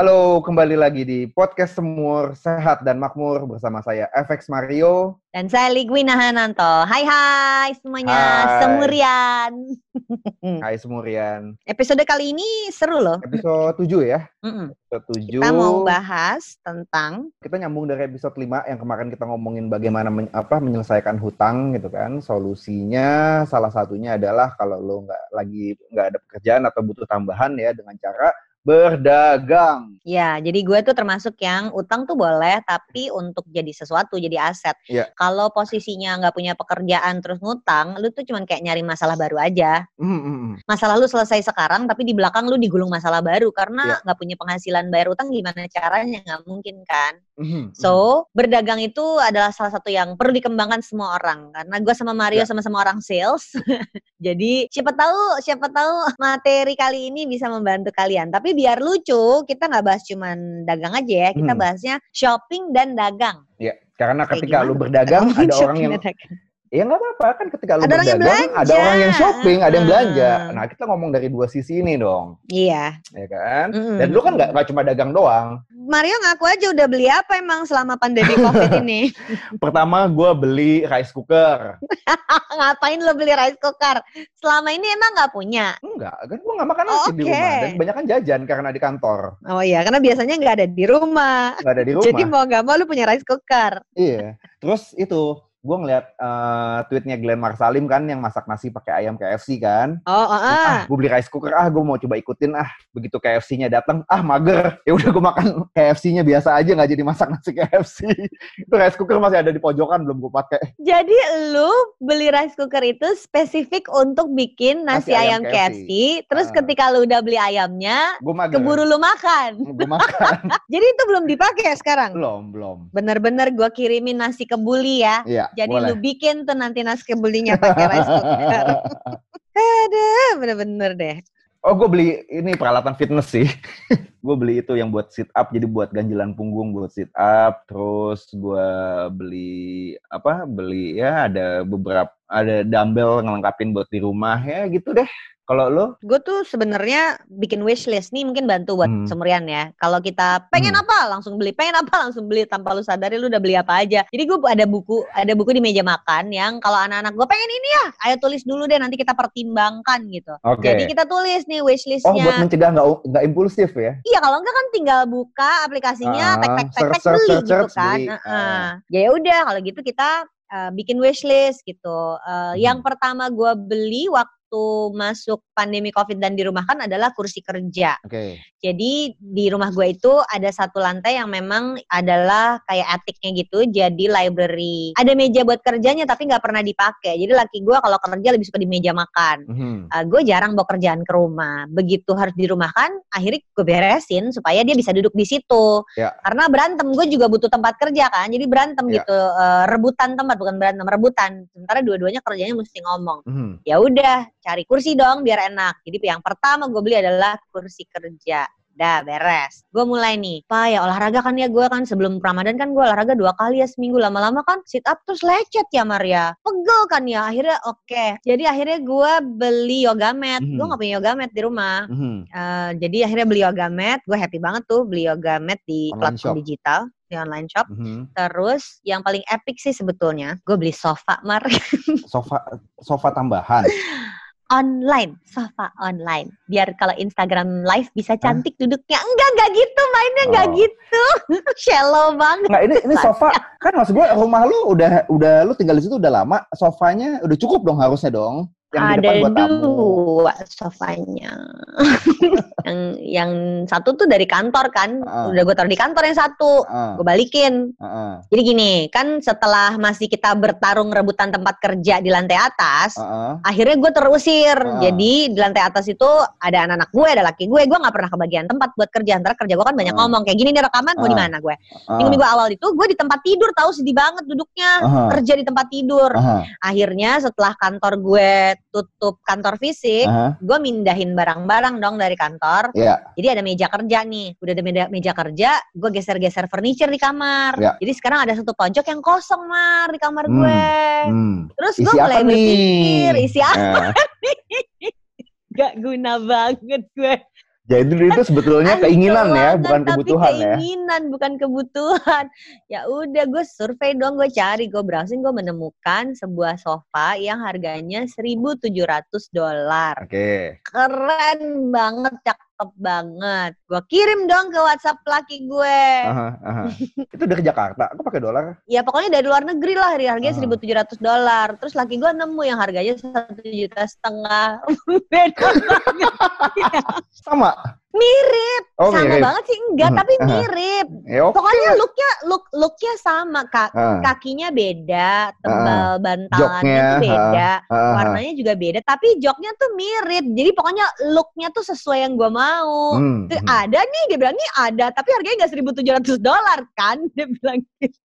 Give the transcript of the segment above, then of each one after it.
Halo, kembali lagi di podcast Semur Sehat dan Makmur bersama saya FX Mario. Dan saya Ligwina Hananto. Hai hai semuanya, Hai. Semurian. Hai Semurian. Episode kali ini seru loh. Episode 7 ya. Mm-mm. Episode 7. Kita mau bahas tentang Kita nyambung dari episode 5 yang kemarin kita ngomongin bagaimana men- apa menyelesaikan hutang gitu kan. Solusinya salah satunya adalah kalau lo nggak lagi nggak ada pekerjaan atau butuh tambahan ya dengan cara berdagang. ya, jadi gue tuh termasuk yang utang tuh boleh, tapi untuk jadi sesuatu, jadi aset. Iya. Kalau posisinya nggak punya pekerjaan terus ngutang, lu tuh cuman kayak nyari masalah baru aja. Hmm, hmm, hmm. Masalah lu selesai sekarang, tapi di belakang lu digulung masalah baru karena Iya. nggak punya penghasilan bayar utang gimana caranya nggak mungkin kan. Hmm, hmm. So, berdagang itu adalah salah satu yang perlu dikembangkan semua orang. Karena gue sama Mario Ya. sama-sama orang sales. Jadi, siapa tahu, siapa tahu materi kali ini bisa membantu kalian. Tapi biar lucu, kita nggak bahas cuman dagang aja ya. Kita Hmm. bahasnya shopping dan dagang. Ya, karena Kayak ketika gimana? lu berdagang ada orang yang dagang. Ya nggak apa-apa kan ketika lu Ada orang yang berdagang, ada belanja. orang yang shopping, ada yang belanja. Hmm. Nah kita ngomong dari dua sisi ini dong, Iya. ya kan? Mm-mm. Dan lu kan nggak cuma dagang doang. Mario ngaku aja udah beli apa emang selama pandemi COVID ini? Pertama gue beli rice cooker. Ngapain lo beli rice cooker? Selama ini emang nggak punya? Enggak, kan gue nggak makan Oh, nasi di oke. rumah. Dan banyak kan jajan karena di kantor, Oh iya, karena biasanya nggak ada di rumah. nggak ada di rumah. Jadi mau nggak mau lu punya rice cooker. Iya. Terus itu gue ngeliat eh, tweetnya Glenn Marsalim kan yang masak nasi pakai ayam KFC kan. Oh, oh, ah ah. gue beli rice cooker ah gue mau coba ikutin ah begitu KFC-nya datang ah mager ya udah gue makan KFC-nya biasa aja nggak jadi masak nasi KFC itu rice cooker masih ada di pojokan belum gue pakai Jadi lu beli rice cooker itu spesifik untuk bikin nasi, Nasi ayam ayam, KFC. KFC. Terus Ah. ketika lu udah beli ayamnya, gue mager keburu lu makan. gue makan Jadi itu belum dipakai sekarang. belum belum Bener-bener gua kirimin nasi kebuli ya. iya Jadi boleh lu bikin tuh nanti nasi kebulinya pakai rice cooker. Aduh, bener-bener deh. oh gue beli ini peralatan fitness sih gue beli itu yang buat sit up jadi buat ganjilan punggung buat sit up terus gue beli apa beli ya ada beberapa ada dumbbell ngelengkapin buat di rumah ya gitu deh kalau lo Gue tuh sebenarnya bikin wishlist nih mungkin bantu buat Hmm. semurian ya. Kalau kita pengen Hmm. apa langsung beli, pengen apa langsung beli tanpa lu sadari lu udah beli apa aja. Jadi gue ada buku, ada buku di meja makan yang kalau anak-anak gue pengen ini ya, ayo tulis dulu deh nanti kita pertimbangkan gitu. oke Jadi kita tulis nih Oh, wishlistnya. buat mencegah nggak nggak impulsif ya? Iya kalau enggak kan tinggal buka aplikasinya, Ah, tek tek tek tek beli search, gitu search, kan. beli. Heeh. Ya udah kalau gitu kita eh, bikin wishlist gitu. Yang Hmm. pertama gue beli waktu masuk pandemi covid dan dirumahkan adalah kursi kerja. Oke. Jadi di rumah gue itu ada satu lantai yang memang adalah kayak atiknya gitu, jadi library. Ada meja buat kerjanya tapi nggak pernah dipakai. Jadi laki gue kalau kerja lebih suka di meja makan. Mhm. Uh, gue jarang bawa kerjaan ke rumah. Begitu harus dirumahkan, akhirnya gue beresin supaya dia bisa duduk di situ. Ya. Karena berantem, gue juga butuh tempat kerja kan. Jadi berantem Ya. gitu, uh, rebutan tempat bukan berantem, rebutan. Sementara dua-duanya kerjanya mesti ngomong. Mhm. Ya udah, cari kursi dong biar enak. Jadi yang pertama gue beli adalah kursi kerja. Dah beres. Gue mulai nih. Pak ya olahraga kan ya gue kan sebelum Ramadan kan gue olahraga dua kali ya seminggu. Lama-lama kan sit up terus lecet ya Maria. Pegel kan ya. Akhirnya oke. Jadi akhirnya gue beli yoga mat. Mhm. Gue gak punya yoga mat di rumah. Mhm. Eh, jadi akhirnya beli yoga mat. Gue happy banget tuh beli yoga mat di Online platform shop. digital di online shop. Mhm. Terus yang paling epic sih sebetulnya gue beli sofa Mar Sofa sofa tambahan. online, sofa online. Biar kalau Instagram live bisa cantik duduknya. Enggak, enggak gitu, mainnya enggak Oh. gitu. Shallow banget. Nggak ini ini sofa kan maksud gue rumah lu udah udah lu tinggal di situ udah lama, sofanya udah cukup dong harusnya dong. Yang di depan Ada dua sofanya. yang yang satu tuh dari kantor kan. Ah. Udah gue taruh di kantor yang satu. Heeh. Gue balikin. Heeh. Jadi gini, kan setelah masih kita bertarung rebutan tempat kerja di lantai atas, Heeh. akhirnya gue terusir. Ah. Jadi di lantai atas itu ada anak-anak gue, ada laki gue. Gue nggak pernah kebagian tempat buat kerja. Antara kerja gue kan banyak Ah. ngomong kayak gini nih rekaman mau di mana gue. Heeh. Minggu-minggu awal itu gue di tempat tidur tahu sedih banget duduknya Aha. kerja di tempat tidur. Aha. Akhirnya setelah kantor gue tutup kantor fisik, Aha, gue mindahin barang-barang dong dari kantor. Iya. Jadi ada meja kerja nih, udah ada meja, meja kerja, gue geser-geser furniture di kamar. Ya. Jadi sekarang ada satu pojok yang kosong mar di kamar Hmm, gue. Hmm. Terus gue mulai berpikir nih? isi apa Eh, gak guna banget gue. Jadi itu sebetulnya Ancol keinginan ya, bukan tapi kebutuhan ya. keinginan bukan kebutuhan. Ya udah gue survei dong, gue cari, gue browsing, gue menemukan sebuah sofa yang harganya 1.700 dolar. Oke. Keren banget, cakep banget. Gue kirim dong ke WhatsApp laki gue. Aha, aha. itu dari Jakarta. Aku pakai dolar. Ya pokoknya dari luar negeri lah, harganya Ah. 1.700 dolar. Terus laki gue nemu yang harganya satu juta setengah. Beda banget. Sama. Mirip. Oh, sama mirip. banget sih enggak, Hmm, tapi mirip. Ya oke. Pokoknya looknya look looknya sama kak. Ah, Kakinya beda, tebal bantalannya Joknya, tuh beda, ah, ah. warnanya juga beda. Tapi joknya tuh mirip. Jadi pokoknya looknya tuh sesuai yang gue mau. Hmm, Tuh, hmm. Ada nih, dia bilang nih ada, tapi harganya nggak 1.700 dolar kan? Dia bilang gitu.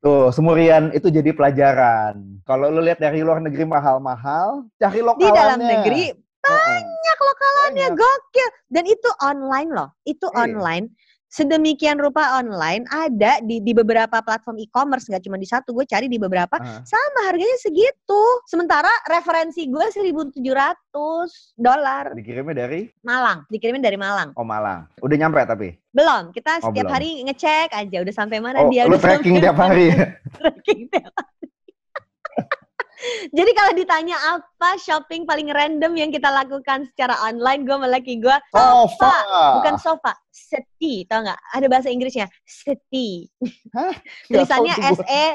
Tuh, semurian itu jadi pelajaran. Kalau lu lihat dari luar negeri mahal-mahal, cari Di lokalannya. dalam negeri Banyak lokalannya, Banyak. gokil. Dan itu online loh, itu Iya. online. Sedemikian rupa online ada di di beberapa platform e-commerce nggak cuma di satu gue cari di beberapa Ah. sama harganya segitu sementara referensi gue 1.700 dolar Dikirimnya dari Malang dikirimin dari Malang Oh Malang. Udah nyampe tapi. belum kita Oh, setiap belum. hari ngecek aja udah sampai mana Oh, dia lu udah tracking tiap hari. Tracking tiap hari. Jadi kalau ditanya apa shopping paling random yang kita lakukan secara online, gue melaki gue Sofa. bukan sofa, seti, tau nggak? Ada bahasa Inggrisnya, seti. Hah? Tulisannya S E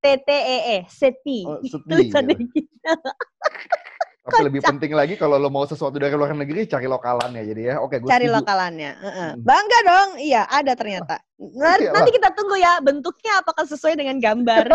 T T E E, seti. Oh, seti, Tulisannya gitu. gitu. Tapi lebih penting lagi kalau lo mau sesuatu dari luar negeri cari lokalannya jadi ya. Oke, gue Cari setuju. lokalannya. Hmm. Bangga dong, iya ada ternyata. Nanti kita tunggu ya bentuknya apakah sesuai dengan gambar.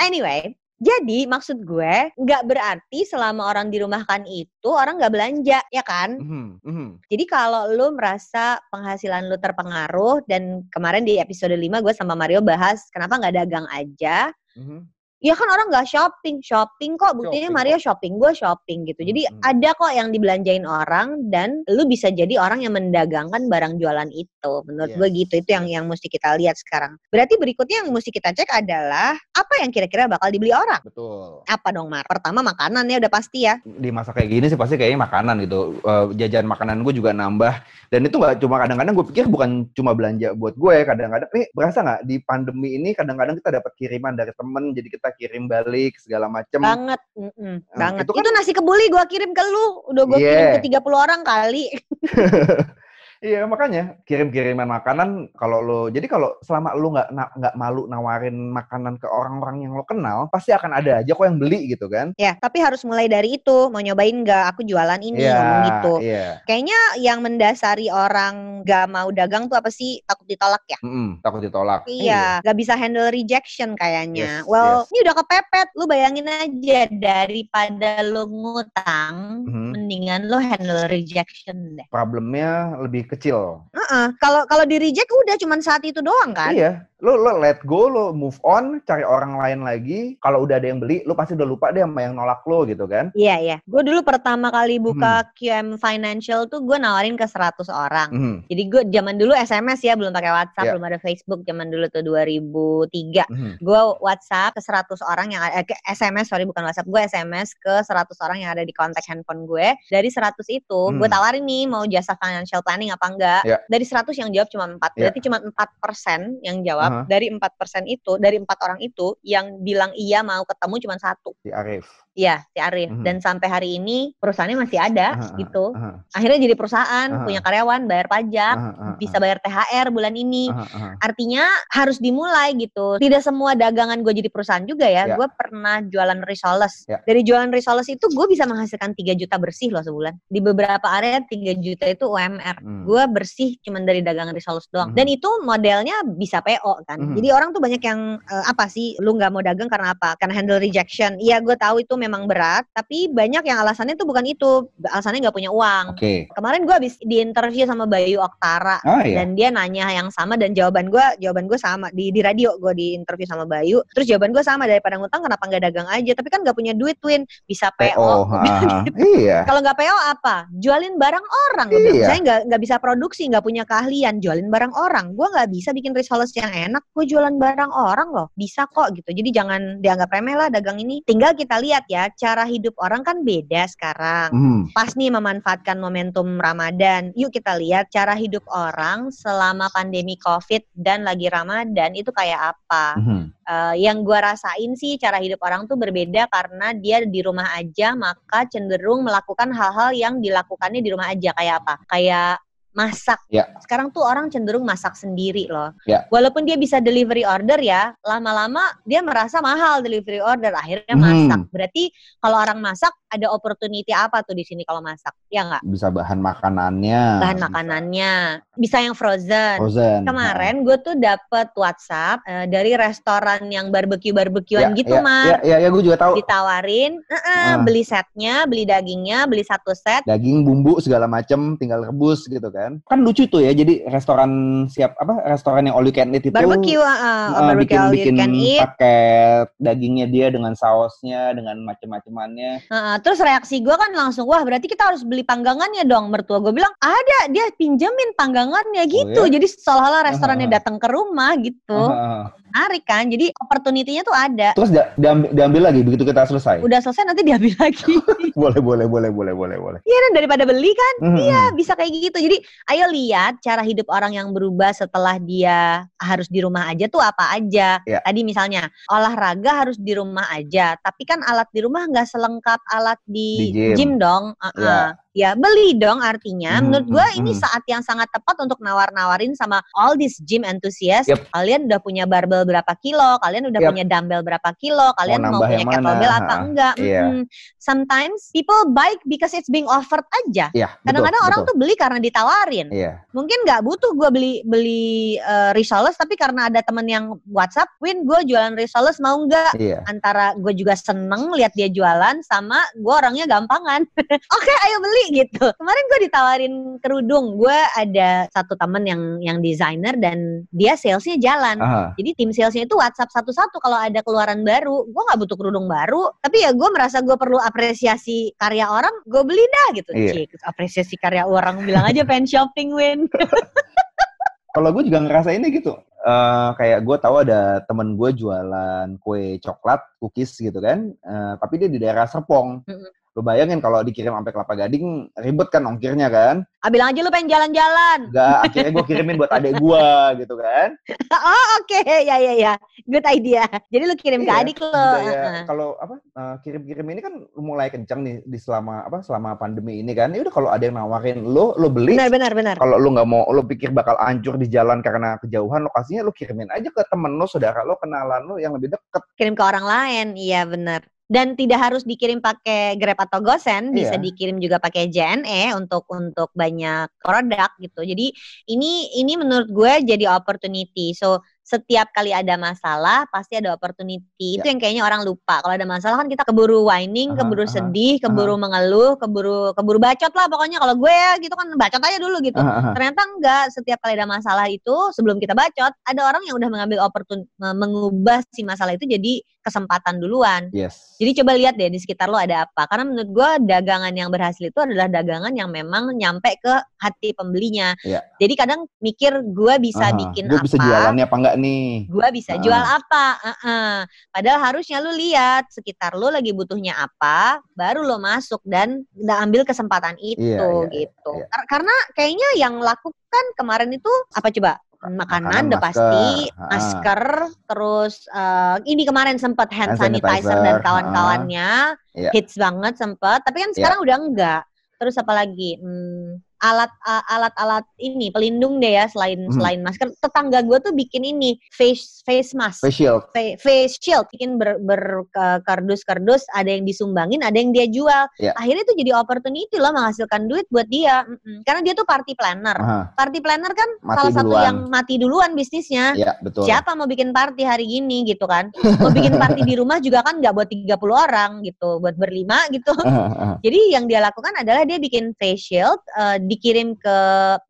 anyway, jadi maksud gue nggak berarti selama orang dirumahkan itu orang nggak belanja, ya kan? Mhm, mhm. Jadi kalau lu merasa penghasilan lu terpengaruh dan kemarin di episode 5 gue sama Mario bahas kenapa nggak dagang aja. Mhm. Ya kan orang nggak shopping, shopping kok buktinya Shopping Mario shopping, gue shopping gitu. Jadi Hmm. ada kok yang dibelanjain orang dan lu bisa jadi orang yang mendagangkan barang jualan itu. Menurut gue Yes. gitu, itu yang yang mesti kita lihat sekarang. Berarti berikutnya yang mesti kita cek adalah apa yang kira-kira bakal dibeli orang. Betul. Apa dong Mar? Pertama makanan ya udah pasti ya. Di masa kayak gini sih pasti kayaknya makanan gitu. Eh, jajan makanan gue juga nambah. Dan itu nggak cuma kadang-kadang gue pikir bukan cuma belanja buat gue. Kadang-kadang nih berasa nggak di pandemi ini kadang-kadang kita dapat kiriman dari temen. Jadi kita kirim balik segala macem. Banget, Nah, banget. itu Itu, kan- nasi kebuli gua kirim ke lu, udah gua kirim Yeah. ke 30 orang kali. Iya makanya kirim-kiriman makanan kalau lo jadi kalau selama lo nggak nggak malu nawarin makanan ke orang-orang yang lo kenal pasti akan ada aja kok yang beli gitu kan? ya, tapi harus mulai dari itu. Mau nyobain nggak? Aku jualan ini, Iya, ngomong gitu. Iya. Kayaknya yang mendasari orang gak mau dagang tuh apa sih? Takut ditolak ya? Mm-mm, takut ditolak. Iya, gak bisa handle rejection kayaknya. Yes, well, yes. ini udah kepepet. Lu bayangin aja daripada lu ngutang, Mhm. mendingan lu handle rejection deh. Problemnya lebih kecil. Heeh, Kalau kalau di reject udah cuman saat itu doang kan? Iya, lo lo let go, lo move on, cari orang lain lagi. Kalau udah ada yang beli, lo pasti udah lupa deh sama yang nolak lo gitu kan? Iya, iya. Gue dulu pertama kali Hmm. buka QM Financial tuh gue nawarin ke 100 orang. Mhm, Jadi gue zaman dulu SMS ya, belum pakai WhatsApp, Iya. belum ada Facebook zaman dulu tuh 2003. mhm. Gue WhatsApp ke 100 orang yang ada, eh, ke SMS, sorry bukan WhatsApp, gue SMS ke 100 orang yang ada di kontak handphone gue. Dari 100 itu, gue Hmm. tawarin nih mau jasa financial planning apa enggak. Iya. Dari 100 yang jawab cuma 4, Iya. berarti cuma 4% yang jawab. Aha. Dari 4% itu, dari 4 orang itu, yang bilang iya mau ketemu cuma satu. Si Arif. Iya, si Arif. Mhm. Dan sampai hari ini perusahaannya masih ada aha, gitu. aha, Akhirnya jadi perusahaan, Aha. punya karyawan, bayar pajak, aha, bisa bayar THR bulan ini. aha. Artinya harus dimulai gitu. Tidak semua dagangan gue jadi perusahaan juga ya. Ya. Gue pernah jualan risoles. Ya. Dari jualan risoles itu gue bisa menghasilkan 3 juta bersih loh sebulan. Di beberapa area 3 juta itu UMR. Hmm. Gue bersih cuman dari dagangan risoles doang. Mhm. Dan itu modelnya bisa PO kan. Mhm. Jadi orang tuh banyak yang eh, apa sih lu nggak mau dagang karena apa? Karena handle rejection. Iya gue tahu itu memang berat, tapi banyak yang alasannya tuh bukan itu, alasannya nggak punya uang. Oke. Kemarin gue habis di interview sama Bayu Oktara Oh iya. dan dia nanya yang sama dan jawaban gue jawaban gue sama di di radio gue di interview sama Bayu terus jawaban gue sama daripada ngutang kenapa nggak dagang aja tapi kan nggak punya duit Win bisa PO, PO. Gitu. Iya. kalau nggak PO apa jualin barang orang Iya. saya nggak nggak bisa produksi nggak punya keahlian jualin barang orang gue nggak bisa bikin resource yang enak gue jualan barang orang loh bisa kok gitu jadi jangan dianggap remeh lah dagang ini tinggal kita lihat ya cara hidup orang kan beda sekarang Hmm. pas nih memanfaatkan momentum Ramadan. Yuk kita lihat cara hidup orang selama pandemi COVID dan lagi Ramadan itu kayak apa. Mhm. Eh, yang gua rasain sih cara hidup orang tuh berbeda karena dia di rumah aja maka cenderung melakukan hal-hal yang dilakukannya di rumah aja kayak apa? Kayak masak. Ya. Sekarang tuh orang cenderung masak sendiri loh. Ya. Walaupun dia bisa delivery order ya, lama-lama dia merasa mahal delivery order, akhirnya Hmm. masak. Berarti kalau orang masak ada opportunity apa tuh di sini kalau masak? Ya nggak? Bisa bahan makanannya. Bahan makanannya, bisa yang frozen. Frozen. Kemarin gue tuh dapet WhatsApp eh, dari restoran yang barbecue-barbecuean Ya, gitu, ya, Mar. Ya, ya, ya gue juga tahu. Ditawarin, "Eh-eh, Ah. beli setnya, beli dagingnya, beli satu set. Daging, bumbu segala macem tinggal rebus gitu kan. Kan lucu tuh ya. Jadi restoran siap apa? Restoran yang all you can eat itu Barbecue, eh, eh, barbecue all you bikin-bikin can eat. paket dagingnya dia dengan sausnya, dengan macem-macemannya. Heeh, terus reaksi gue kan langsung, wah berarti kita harus beli panggangannya dong. Mertua gue bilang, ada, dia pinjemin panggangannya gitu. Oh, ya? Jadi seolah-olah restorannya datang ke rumah gitu. Ah, Menarik kan, jadi opportunity-nya tuh ada. Terus da- diambil, diambil lagi begitu kita selesai. Udah selesai nanti diambil lagi. Boleh, boleh, boleh, boleh, boleh, boleh. Iya kan daripada beli kan, Mhm. Iya, bisa kayak gitu. Jadi ayo lihat cara hidup orang yang berubah setelah dia harus di rumah aja tuh apa aja. Ya. Tadi misalnya olahraga harus di rumah aja, tapi kan alat di rumah nggak selengkap alat di, Di gym. dong. Uh-uh. Ya. Ya beli dong artinya. Mhm, Menurut gua mhm, ini mhm. saat yang sangat tepat untuk nawar-nawarin sama all these gym enthusiast. Yep. Kalian udah punya barbel berapa kilo? Kalian udah Yep. punya dumbbell berapa kilo? Kalian mau, nambah punya kettlebell apa Ha, enggak? iya. Mm-mm. Sometimes people buy because it's being offered aja. Iya, betul, Kadang-kadang orang betul. tuh beli karena ditawarin. Iya. Mungkin nggak butuh gue beli beli uh, resellers, tapi karena ada temen yang WhatsApp, Win gue jualan resellers mau nggak? Iya. Antara gue juga seneng lihat dia jualan, sama gue orangnya gampangan. Oke, ayo beli gitu. Kemarin gue ditawarin kerudung. Gue ada satu temen yang yang desainer dan dia salesnya jalan. Aha. Jadi tim salesnya itu WhatsApp satu-satu kalau ada keluaran baru. Gue nggak butuh kerudung baru, tapi ya gue merasa gue perlu apresiasi karya orang, gue beli dah gitu. Iya. Cik, apresiasi karya orang bilang aja pengen shopping win. Kalau gue juga ngerasa ini gitu. Eh, kayak gue tahu ada temen gue jualan kue coklat, cookies gitu kan. Eh, tapi dia di daerah Serpong. Mm-mm. Lu bayangin kalau dikirim sampai Kelapa Gading, ribet kan ongkirnya kan? Ah, bilang aja lu pengen jalan-jalan. Enggak, akhirnya gue kirimin buat adek gue gitu kan. oh oke, ya ya ya, good idea. Jadi lu kirim ke Iya, adik lo. Heeh. kalau apa eh, kirim-kirim ini kan mulai kencang nih di selama apa selama pandemi ini kan. Ya udah kalau ada yang nawarin lo, lo beli. Benar benar benar. Kalau lo nggak mau, lo pikir bakal hancur di jalan karena kejauhan lokasinya, lo kirimin aja ke temen lo, saudara lo, kenalan lo yang lebih deket. Kirim ke orang lain, iya benar. Dan tidak harus dikirim pakai Grab atau GoSend, bisa Iya. dikirim juga pakai JNE untuk untuk banyak produk gitu. Jadi ini ini menurut gue jadi opportunity. So setiap kali ada masalah pasti ada opportunity. Itu yang kayaknya orang lupa. Kalau ada masalah kan kita keburu whining, keburu sedih, keburu mengeluh, keburu keburu bacot lah pokoknya. Kalau gue ya gitu kan bacot aja dulu gitu. Ternyata enggak, setiap kali ada masalah itu sebelum kita bacot, ada orang yang udah mengambil opportunity mengubah si masalah itu jadi kesempatan duluan. Yes. Jadi coba lihat deh di sekitar lo ada apa. Karena menurut gue dagangan yang berhasil itu adalah dagangan yang memang nyampe ke hati pembelinya. Iya. Jadi kadang mikir gue bisa Aha, bikin gue apa, bisa jualannya apa enggak nih? gue bisa Ah. jual apa. Heeh. Padahal harusnya lu lihat sekitar lo lagi butuhnya apa, baru lo masuk dan udah ambil kesempatan itu Iya, iya, gitu. iya. Kar- Karena kayaknya yang lakukan kemarin itu apa coba? Makanan, Makanan, udah masker. pasti, masker, terus eh, ini kemarin sempat hand, sanitizer, sanitizer, dan kawan-kawannya Iya. hits banget sempat, tapi kan Iya. sekarang udah enggak. Terus apa lagi? Hmm, alat alat-alat ini pelindung deh ya selain Hmm. selain masker. Tetangga gue tuh bikin ini face face mask. Facial. Fa- face shield bikin ber, ber- kardus-kardus ada yang disumbangin ada yang dia jual Ya. akhirnya itu jadi opportunity loh menghasilkan duit buat dia Mm-mm. karena dia tuh party planner Aha, party planner kan Mati salah satu duluan. yang mati duluan bisnisnya ya betul. siapa mau bikin party hari gini gitu kan mau bikin party di rumah juga kan nggak buat 30 orang gitu buat berlima gitu Aha, aha. jadi yang dia lakukan adalah dia bikin face shield, eh, dikirim ke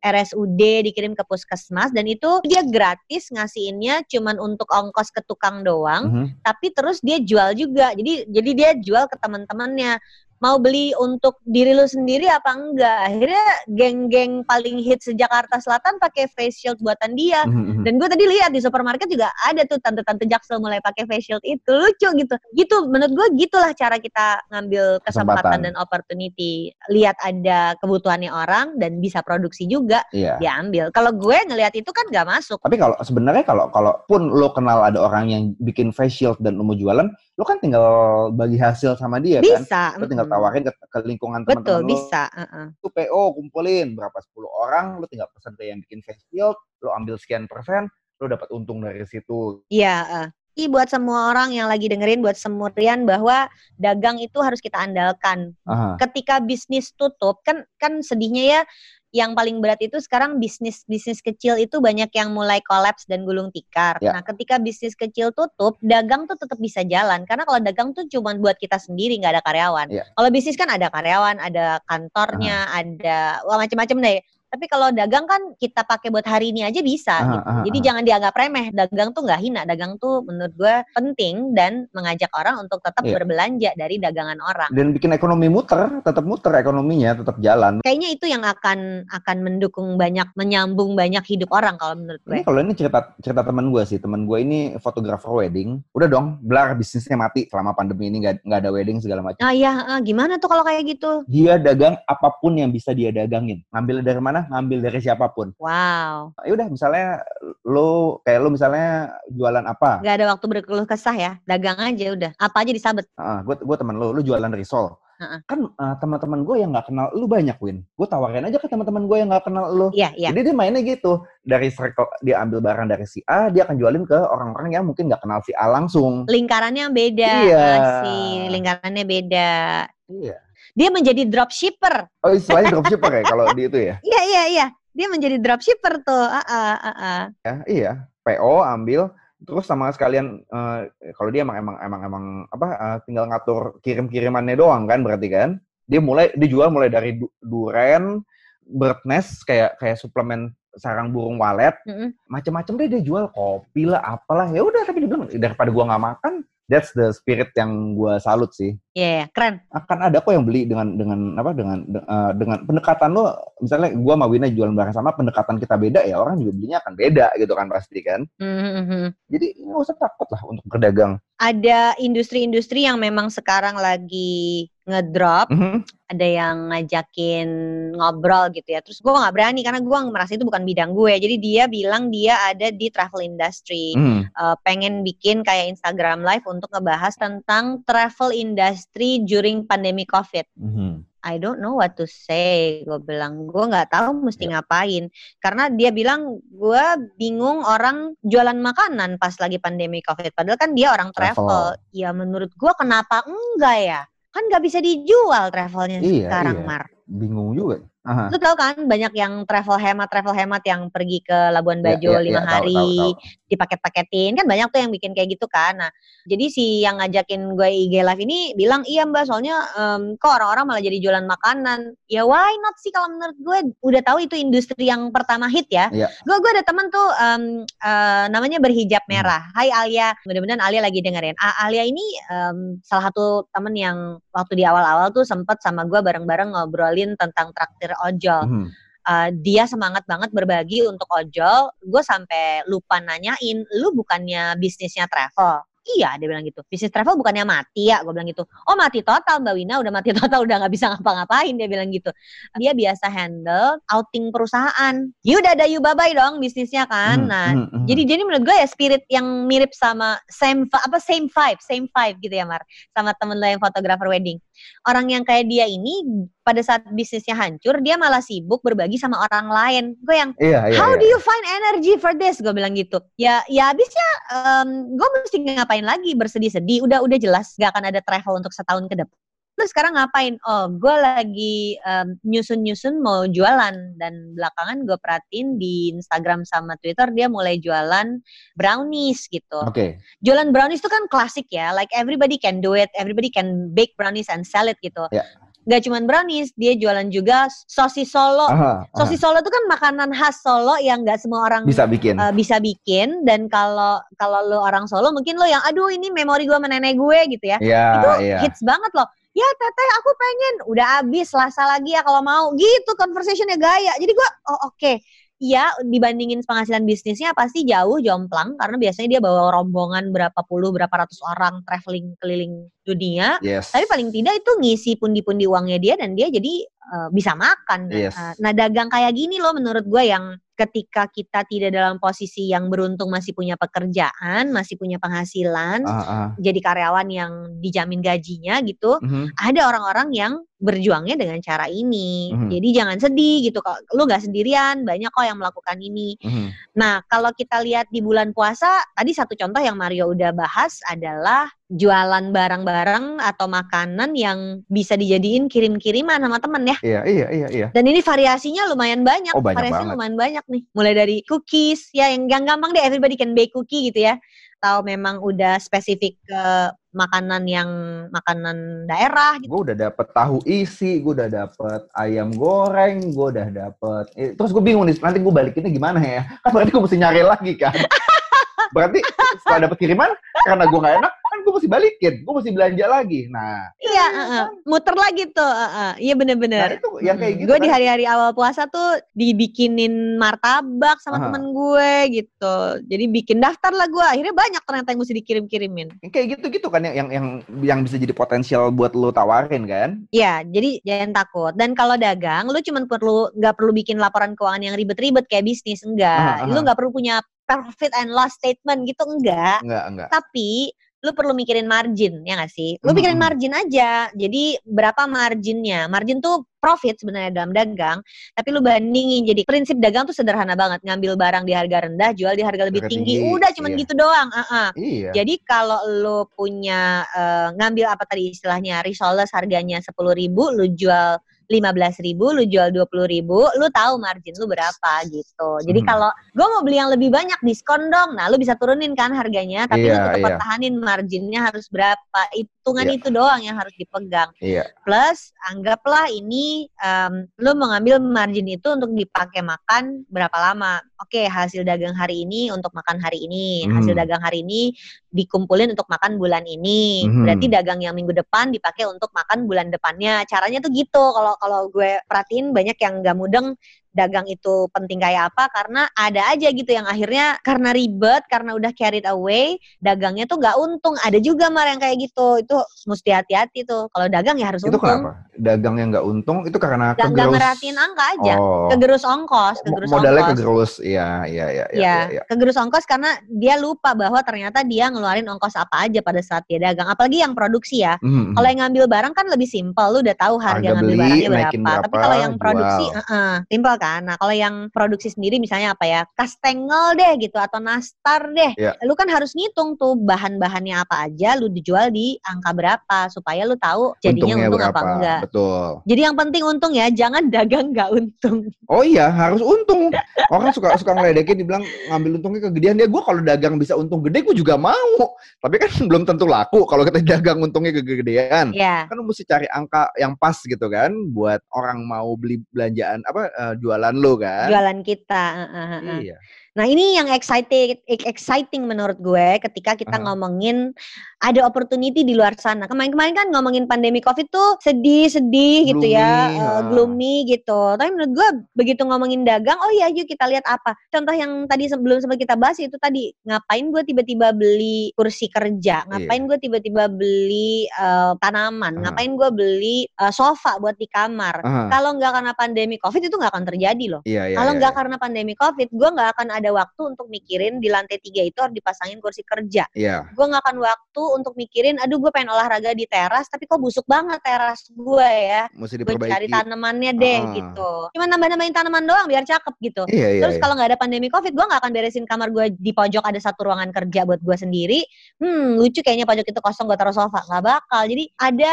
RSUD, dikirim ke puskesmas, dan itu dia gratis ngasihinnya cuman untuk ongkos ke tukang doang, Mhm. tapi terus dia jual juga. Jadi jadi dia jual ke teman-temannya. Mau beli untuk diri lu sendiri apa enggak? Akhirnya geng-geng paling hit sejakarta Selatan pakai face shield buatan dia. Mhm, mhm. Dan gue tadi lihat di supermarket juga ada tuh tante-tante jaksel mulai pakai face shield itu lucu gitu. Gitu menurut gue gitulah cara kita ngambil kesempatan, Kesempatan. dan opportunity. Lihat ada kebutuhannya orang dan bisa produksi juga Iya. diambil. Kalau gue ngelihat itu kan gak masuk. Tapi kalau sebenarnya kalau kalau pun lo kenal ada orang yang bikin face shield dan lo mau jualan, lo kan tinggal bagi hasil sama dia kan. Bisa. Lo tinggal mm-mm. Tawarin ke, ke lingkungan Betul, teman-teman lo. bisa. uh-uh. Itu PO kumpulin berapa 10 orang, lo tinggal pesan ke yang bikin face shield, lo ambil sekian persen, lo dapat untung dari situ. Iya. uh. Ini buat semua orang yang lagi dengerin, buat semurian bahwa dagang itu harus kita andalkan. Aha. ketika bisnis tutup kan kan sedihnya ya yang paling berat itu sekarang bisnis bisnis kecil itu banyak yang mulai kolaps dan gulung tikar. Ya. Nah, ketika bisnis kecil tutup, dagang tuh tetap bisa jalan karena kalau dagang tuh cuma buat kita sendiri nggak ada karyawan. Ya. Kalau bisnis kan ada karyawan, ada kantornya, ada wah macam-macam deh. Tapi kalau dagang kan kita pakai buat hari ini aja bisa Aha, gitu. aha, Jadi aha. jangan dianggap remeh. Dagang tuh nggak hina. Dagang tuh menurut gue penting dan mengajak orang untuk tetap Iya. berbelanja dari dagangan orang. Dan bikin ekonomi muter, tetap muter ekonominya, tetap jalan. kayaknya itu yang akan akan mendukung banyak menyambung banyak hidup orang kalau menurut gue. Ini kalau ini cerita cerita teman gue sih, teman gue ini fotografer wedding. Udah dong, belar bisnisnya mati selama pandemi ini nggak nggak ada wedding segala macam. Ah ya, ah, gimana tuh kalau kayak gitu? Dia dagang apa pun yang bisa dia dagangin. Ngambil dari mana? Ngambil dari siapa pun. Wow, Ya udah, misalnya lo kayak lo misalnya jualan apa? nggak ada waktu berkeluh kesah ya, dagang aja udah, apa aja disabet. Ah, gue gue teman lo, lo jualan risol. Heeh. Kan ah, teman-teman gue yang nggak kenal lu banyak, Win. Gue tawarin aja ke teman-teman gue yang nggak kenal lu. Iya iya. Jadi dia mainnya gitu. Dari circle, dia ambil barang dari si A, dia akan jualin ke orang-orang yang mungkin nggak kenal si A langsung. Lingkarannya beda, Iya. sih, lingkarannya beda. Iya. Dia menjadi dropshipper. Oh, istilahnya dropshipper ya kalau di itu ya? Iya iya iya. Dia menjadi dropshipper tuh. Ah, ah, ah, ah. ya iya. PO ambil, terus sama sekalian eh, kalau dia emang emang emang emang apa eh, tinggal ngatur kirim-kirimannya doang kan berarti kan? Dia mulai dijual mulai dari du- duren, bird nest kayak kayak suplemen sarang burung walet, Mm-mm. macam-macam deh dia jual kopi lah apalah ya udah tapi dia bilang daripada gua nggak makan that's the spirit yang gua salut sih Iya, iya, keren. akan ada kok yang beli dengan dengan apa dengan de- eh, dengan pendekatan lo misalnya gua sama Wina jualan barang sama pendekatan kita beda ya orang juga belinya akan beda gitu kan pasti kan Mhm. jadi nggak usah takut lah untuk berdagang Ada industri-industri yang memang sekarang lagi ngedrop Mhm. ada yang ngajakin ngobrol gitu ya. Terus gue nggak berani karena gue merasa itu bukan bidang gue. Jadi dia bilang dia ada di travel industry, Mhm. Eh, pengen bikin kayak Instagram live untuk ngebahas tentang travel industry during pandemi COVID. Mhm. I don't know what to say. Gue bilang gue nggak tahu mesti ngapain karena dia bilang gue bingung orang jualan makanan pas lagi pandemi COVID. Padahal kan dia orang travel. Travel. Ya menurut gue kenapa enggak ya? Kan nggak bisa dijual travelnya Iya, sekarang iya. Mar. bingung juga Aha. Lu tahu kan banyak yang travel hemat travel hemat yang pergi ke Labuan Ya, Bajo ya, lima ya, hari tahu, tahu. dipaket-paketin kan banyak tuh yang bikin kayak gitu kan. Nah jadi si yang ngajakin gue IG live ini bilang iya mbak soalnya em, kok orang-orang malah jadi jualan makanan. Ya why not sih kalau menurut gue udah tahu itu industri yang pertama hit ya. Iya. Gue gue ada teman tuh em, eh, namanya berhijab Hmm. merah. Hai Alia, mudah-mudahan Alia lagi dengerin. Ah, Alia ini em, salah satu temen yang waktu di awal-awal tuh sempet sama gue bareng-bareng ngobrolin tentang traktir ojol Mhm. uh, dia semangat banget berbagi untuk ojol. Gue sampai lupa nanyain, lu bukannya bisnisnya travel? Iya, dia bilang gitu. Bisnis travel bukannya mati ya? Gue bilang gitu. Oh mati total Mbak Wina, udah mati total, udah nggak bisa ngapa-ngapain. Dia bilang gitu. Dia biasa handle outing perusahaan. Ya udah ada you bye bye dong bisnisnya kan. Hmm, nah, hmm, hmm. jadi jadi menurut gue ya spirit yang mirip sama same apa same vibe, same vibe gitu ya Mar, sama temen lo yang fotografer wedding. Orang yang kayak dia ini pada saat bisnisnya hancur, dia malah sibuk berbagi sama orang lain. Gue yang Iya, iya. How iya. do you find energy for this? Gue bilang gitu. Ya, ya abisnya gue mesti ngapain lagi bersedih-sedih. Udah, udah jelas gak akan ada travel untuk setahun ke depan. Terus sekarang ngapain? Oh, gue lagi em, nyusun-nyusun mau jualan dan belakangan gue perhatiin di Instagram sama Twitter dia mulai jualan brownies gitu. Oke. Jualan brownies itu kan klasik ya, like everybody can do it, everybody can bake brownies and sell it gitu. Ya. Gak cuman brownies, dia jualan juga sosis Solo. Aha, aha. Sosis Solo itu kan makanan khas Solo yang nggak semua orang bisa bikin. uh, bisa bikin dan kalau kalau lo orang Solo mungkin lo yang aduh ini memori gue sama nenek gue gitu ya. Iya, itu iya. hits banget loh. Ya teteh aku pengen udah habis Selasa lagi ya kalau mau gitu conversationnya gaya. Jadi gue oh oke. Iya dibandingin penghasilan bisnisnya pasti jauh jomplang karena biasanya dia bawa rombongan berapa puluh berapa ratus orang traveling keliling dunia. Yes. Tapi paling tidak itu ngisi pundi-pundi uangnya dia dan dia jadi uh, bisa makan. Yes. Uh, Nah dagang kayak gini loh menurut gue yang ketika kita tidak dalam posisi yang beruntung masih punya pekerjaan, masih punya penghasilan, Ah, ah. jadi karyawan yang dijamin gajinya gitu, Mhm. ada orang-orang yang berjuangnya dengan cara ini. Mhm. Jadi jangan sedih gitu kok. Lu nggak sendirian, banyak kok yang melakukan ini. Mhm. Nah, kalau kita lihat di bulan puasa, tadi satu contoh yang Mario udah bahas adalah jualan barang-barang atau makanan yang bisa dijadiin kirim-kiriman sama temen ya. Iya, iya, iya, iya. Dan ini variasinya lumayan banyak. Oh, banyak variasinya banget. lumayan banyak nih. Mulai dari cookies, ya yang, yang gampang deh everybody can bake cookie gitu ya. Atau memang udah spesifik ke makanan yang makanan daerah gitu. Gue udah dapet tahu isi, gue udah dapet ayam goreng, gue udah dapet. Eh, terus gue bingung nih, nanti gue balikinnya gimana ya? Kan berarti gue mesti nyari lagi kan. berarti setelah dapet kiriman, karena gue gak enak, mesti balikin, gue mesti belanja lagi. Nah, Iya, heeh. muter lagi tuh. heeh. Iya nah bener-bener. itu yang kayak gitu gue di kan. hari-hari awal puasa tuh dibikinin martabak sama Aha. temen gue gitu. Jadi bikin daftar lah gue. Akhirnya banyak ternyata yang mesti dikirim-kirimin. Kayak gitu-gitu kan yang yang yang bisa jadi potensial buat lo tawarin kan. Iya, jadi jangan takut. Dan kalau dagang, lu cuma perlu nggak perlu bikin laporan keuangan yang ribet-ribet kayak bisnis enggak. Aha, Lu aha. nggak perlu punya profit and loss statement gitu enggak. Enggak, enggak. Tapi lu perlu mikirin margin ya nggak sih? Lu Mhm. mikirin margin aja. Jadi berapa marginnya? Margin tuh profit sebenarnya dalam dagang, tapi lu bandingin. Jadi prinsip dagang tuh sederhana banget. Ngambil barang di harga rendah, jual di harga lebih Harga tinggi. tinggi, Udah cuman iya. gitu doang. ah-ah. Iya. Jadi kalau lu punya eh, ngambil apa tadi istilahnya risoles harganya 10.000 ribu, lu jual 15.000 ribu, lu jual 20.000 ribu, lu tahu margin lu berapa gitu. Jadi Hmm. kalau gue mau beli yang lebih banyak diskon dong, nah lu bisa turunin kan harganya, tapi lu Iya, tetap iya. pertahanin marginnya harus berapa. Hitungan Iya. itu doang yang harus dipegang. Iya. Plus anggaplah ini em, lu mengambil margin itu untuk dipakai makan berapa lama. Oke, hasil dagang hari ini untuk makan hari ini, hasil Hmm. dagang hari ini dikumpulin untuk makan bulan ini. Mhm. Berarti dagang yang minggu depan dipakai untuk makan bulan depannya. Caranya tuh gitu. Kalau kalau gue perhatiin banyak yang nggak mudeng dagang itu penting kayak apa karena ada aja gitu yang akhirnya karena ribet karena udah carried away dagangnya tuh nggak untung ada juga mar yang kayak gitu itu mesti hati-hati tuh kalau dagang ya harus Itu untung kenapa? Dagang yang nggak untung itu karena nggak kegerus. merhatiin angka aja Oh. kegerus ongkos kegerus modalnya ongkos kegerus. Iya, iya, iya, iya, ya, iya. kegerus ongkos karena dia lupa bahwa ternyata dia ngeluarin ongkos apa aja pada saat dia dagang. Apalagi yang produksi ya. Mhm. Kalau yang ngambil barang kan lebih simpel, lu udah tahu harga, Harga ngambil beli, barangnya naikin berapa. Tapi berapa, kalau yang produksi, jual. uh simpel kan. Nah kalau yang produksi sendiri misalnya apa ya, kastengel deh gitu atau nastar deh. Ya. Lu kan harus ngitung tuh bahan-bahannya apa aja, lu dijual di angka berapa supaya lu tahu jadinya Untungnya untung berapa? apa enggak. Betul. Jadi yang penting untung ya, jangan dagang nggak untung. Oh iya, harus untung. Orang suka suka ngeledekin dibilang ngambil untungnya kegedean dia. Gue kalau dagang bisa untung gede, gue juga mau. Tapi kan belum tentu laku kalau kita dagang untungnya kegedean. Ya. Kan lu mesti cari angka yang pas gitu kan, buat orang mau beli belanjaan apa eh, jualan lo kan. Jualan kita. uh, uh, uh, uh. Iya. Nah ini yang exciting, exciting menurut gue ketika kita Aha. ngomongin ada opportunity di luar sana. Kemarin-kemarin kan ngomongin pandemi COVID tuh sedih-sedih gitu ya, Gloomy, ha. gloomy gitu. Tapi menurut gue begitu ngomongin dagang, oh iya yuk kita lihat apa. Contoh yang tadi sebelum sempat kita bahas itu tadi ngapain gue tiba-tiba beli kursi kerja, ngapain gue tiba-tiba beli eh, tanaman, Aha. ngapain gue beli eh, sofa buat di kamar. Aha. Kalau nggak karena pandemi COVID itu nggak akan terjadi loh. Iya, iya. Kalau iya, nggak iya. karena pandemi COVID, gue nggak akan ada waktu untuk mikirin di lantai tiga itu harus dipasangin kursi kerja. Iya. Gue nggak akan waktu untuk mikirin, aduh gue pengen olahraga di teras, tapi kok busuk banget teras gue ya. Mesti Gue cari diperbaiki. tanamannya deh Ah. gitu. Cuma nambah-nambahin tanaman doang biar cakep gitu. Iya, iya. Terus iya. kalau nggak ada pandemi COVID, gue nggak akan beresin kamar gue di pojok ada satu ruangan kerja buat gue sendiri. Hmm, lucu kayaknya pojok itu kosong gue taruh sofa. Nggak bakal. Jadi ada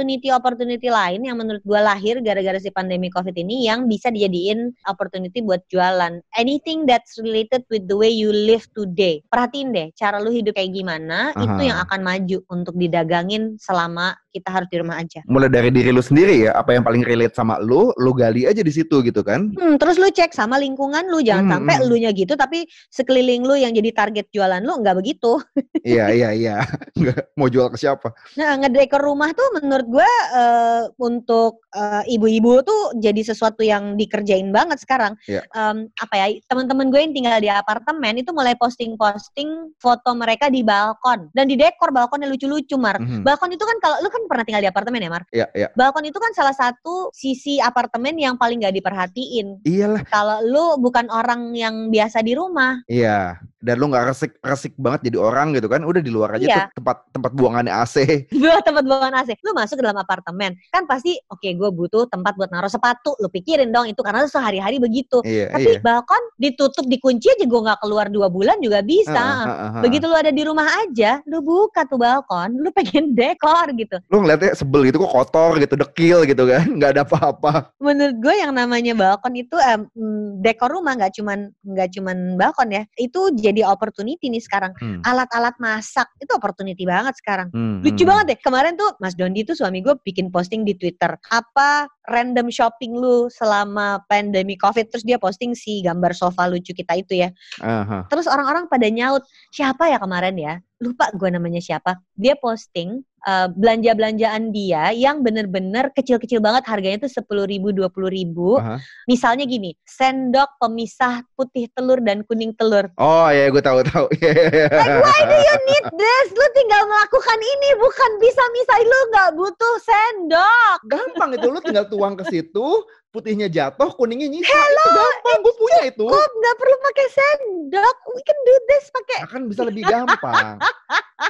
opportunity-opportunity lain yang menurut gue lahir gara-gara si pandemi COVID ini yang bisa dijadiin opportunity buat jualan. Anything that's related with the way you live today. Perhatiin deh, cara lu hidup kayak gimana, itu Aha. yang akan maju untuk didagangin selama kita harus di rumah aja. Mulai dari diri lu sendiri ya, apa yang paling relate sama lu, lu gali aja di situ gitu kan. Hmm, terus lu cek sama lingkungan lu, jangan Hmm, sampai hmm. elunya gitu tapi sekeliling lu yang jadi target jualan lu nggak begitu. iya, iya, iya. Nggak mau jual ke siapa. Nah, ngedekor rumah tuh menurut gua eh, untuk eh, ibu-ibu tuh jadi sesuatu yang dikerjain banget sekarang. Iya. Em, apa ya, teman-teman gue yang tinggal di apartemen itu mulai posting-posting foto mereka di balkon dan di dekor balkonnya lucu-lucu, Mar. Mhm. Balkon itu kan kalau lu kan pernah tinggal di apartemen ya, Mar? Iya, iya. Balkon itu kan salah satu sisi apartemen yang paling gak diperhatiin. Iyalah. Kalau lu bukan orang yang biasa di rumah, Iya. Dan lu nggak resik resik banget jadi orang gitu kan. Udah di luar aja Iya. tuh tempat tempat buangannya AC. dua tempat buangan AC. Lu masuk ke dalam apartemen, kan pasti oke gue butuh tempat buat naruh sepatu. Lu pikirin dong itu karena lu sehari-hari begitu. Iya, Tapi iya. balkon ditutup dikunci aja gue nggak keluar dua bulan juga bisa. Heeh, heeh, heeh. Begitu lu ada di rumah aja, lu buka tuh balkon, lu pengen dekor gitu. Lu ngeliatnya sebel gitu kok kotor gitu, dekil gitu kan. Nggak ada apa-apa. Menurut gue yang namanya balkon itu mm, dekor rumah nggak cuman nggak cuman balkon ya. Itu jadi opportunity nih sekarang. Hmm. Alat-alat masak itu opportunity banget sekarang. Hmm, Lucu hmm. banget deh. Kemarin tuh Mas Dondi tuh suami gue bikin posting di Twitter. Apa random shopping lu selama pandemi COVID? Terus dia posting si gambar sofa lucu kita itu ya. Aha. Terus orang-orang pada nyaut, siapa ya kemarin ya? Lupa gue namanya siapa. Dia posting eh, belanja-belanjaan dia yang bener-bener kecil-kecil banget harganya tuh sepuluh ribu, dua puluh ribu. Misalnya gini, sendok pemisah putih telur dan kuning telur. Oh iya, gue tahu tahu. Like, why do you need this? Lu tinggal melakukan ini, bukan bisa misahin lu nggak butuh sendok. Gampang itu lu tinggal tuang ke situ, putihnya jatuh, kuningnya nyisa. itu gampang, gue punya itu. Kok nggak perlu pakai sendok? We can do this pakai. Akan bisa lebih gampang.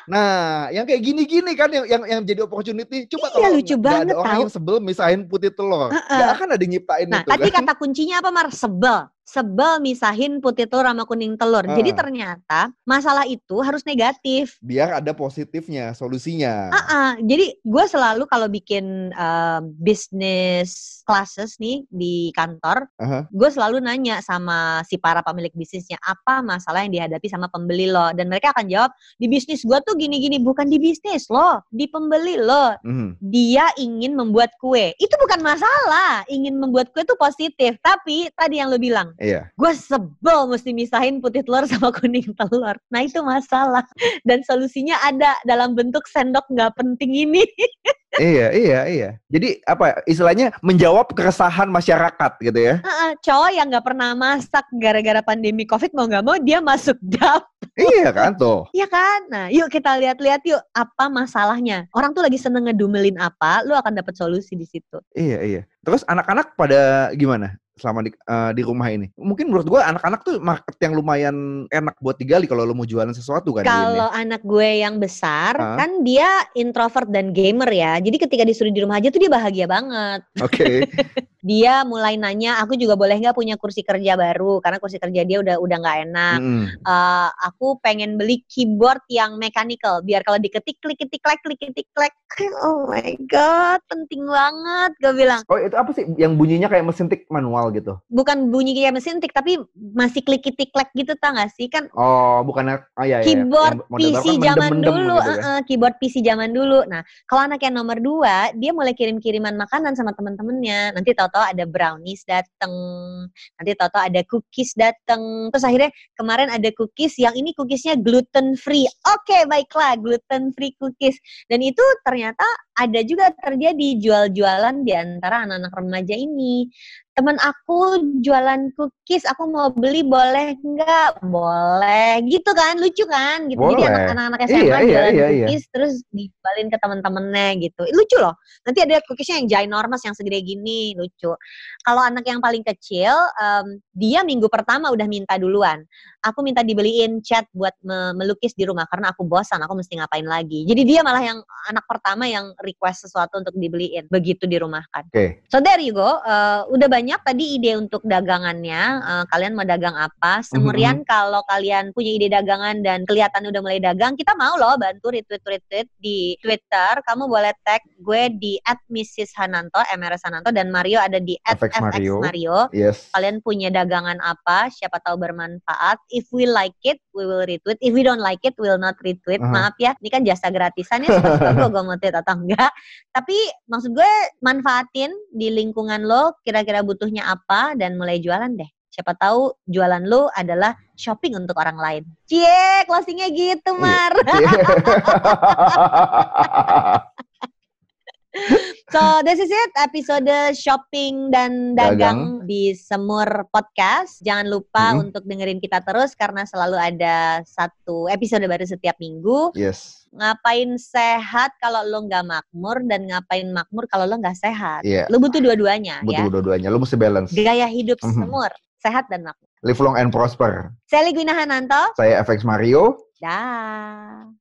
Nah, yang kayak gini-gini kan yang yang yang jadi opportunity. Coba Iya, kalau lucu banget ada orang tahu. yang sebel misahin putih telur. Heeh. Gak akan ada yang nyiptain Nah, itu tadi kan. kata kuncinya apa Mar? Sebel. Sebel misahin putih telur sama kuning telur. Jadi Ah. ternyata masalah itu harus negatif. Biar ada positifnya, solusinya. Ah, ah. jadi gue selalu kalau bikin eh, business classes nih di kantor, Aha. gue selalu nanya sama si para pemilik bisnisnya apa masalah yang dihadapi sama pembeli lo, dan mereka akan jawab di bisnis gue tuh gini-gini, bukan di bisnis lo, di pembeli lo. Mhm. Dia ingin membuat kue, itu bukan masalah. Ingin membuat kue itu positif, tapi tadi yang lo bilang, Iya. gue sebel mesti misahin putih telur sama kuning telur. Nah itu masalah. Dan solusinya ada dalam bentuk sendok nggak penting ini. iya, iya, iya. Jadi apa istilahnya menjawab keresahan masyarakat gitu ya. Heeh, cowok yang nggak pernah masak gara-gara pandemi covid mau nggak mau dia masuk dap. iya kan tuh. Iya kan? Nah yuk kita lihat-lihat yuk apa masalahnya. Orang tuh lagi seneng ngedumelin apa, lu akan dapat solusi di situ. Iya, iya. Terus anak-anak pada gimana selama di, eh, di rumah ini? Mungkin menurut gua anak-anak tuh market yang lumayan enak buat digali kalau lo mau jualan sesuatu kan. Kalau anak gue yang besar, Hah? kan dia introvert dan gamer ya. Jadi ketika disuruh di rumah aja tuh dia bahagia banget. Oke. Dia mulai nanya, aku juga boleh nggak punya kursi kerja baru? Karena kursi kerja dia udah udah nggak enak. Mm-mm. Eh, aku pengen beli keyboard yang mechanical biar kalau diketik klik ketik klek klik ketik klek oh my god penting banget gue bilang Oh itu apa sih yang bunyinya kayak mesin tik manual gitu? bukan bunyi kayak mesin tik tapi masih klik ketik klek gitu tau gak sih kan Oh bukannya ah, iya, iya. keyboard model-model PC kan zaman dulu gitu eh, eh, keyboard PC zaman dulu nah kalau anak yang nomor dua dia mulai kirim kiriman makanan sama temen-temennya nanti tahu tahu ada brownies dateng, nanti tahu ada cookies dateng. Terus akhirnya kemarin ada cookies yang ini cookiesnya gluten free. Oke, baiklah gluten free cookies. Dan itu ternyata ada juga terjadi jual-jualan di antara anak-anak remaja ini teman aku jualan cookies, aku mau beli boleh nggak? Boleh, gitu kan, lucu kan, gitu. Boleh. Jadi anak-anak SMA iya, iya, jualan iya, iya, cookies, terus dibalin ke teman-temannya gitu. Lucu loh. Nanti ada cookiesnya yang ginormous yang segede gini, lucu. Kalau anak yang paling kecil, um, dia minggu pertama udah minta duluan. Aku minta dibeliin cat buat me melukis di rumah karena aku bosan, aku mesti ngapain lagi. Jadi dia malah yang anak pertama yang request sesuatu untuk dibeliin begitu di rumah kan. Oke. Okay. So there you go. Uh, udah banyak tadi ide untuk dagangannya. Uh, kalian mau dagang apa? Semurian mm-hmm. kalau kalian punya ide dagangan dan kelihatan udah mulai dagang, kita mau loh bantu retweet retweet di Twitter. Kamu boleh tag gue di @mrs_hananto, MRS Hananto dan Mario ada di @fxmario. Mario. Yes. Kalian punya dagangan apa? Siapa tahu bermanfaat. If we like it, we will retweet. If we don't like it, we will not retweet. Uh-huh. Maaf ya, ini kan jasa gratisan ya. Gue gue mau tweet atau enggak. Tapi maksud gue manfaatin di lingkungan lo kira-kira butuh butuhnya apa dan mulai jualan deh. Siapa tahu jualan lu adalah shopping untuk orang lain. Cie, closingnya gitu, iya. Mar. so, this is it. Episode shopping dan dagang, dagang. di Semur Podcast. Jangan lupa hmm. untuk dengerin kita terus karena selalu ada satu episode baru setiap minggu. Yes ngapain sehat kalau lo nggak makmur dan ngapain makmur kalau lo nggak sehat. Yeah. Lo butuh dua-duanya butuh ya. dua-duanya. Lo mesti balance. Gaya hidup mm -hmm. semur, sehat dan makmur. Live long and prosper. Saya Ligwina Hananto. Saya FX Mario. Dah.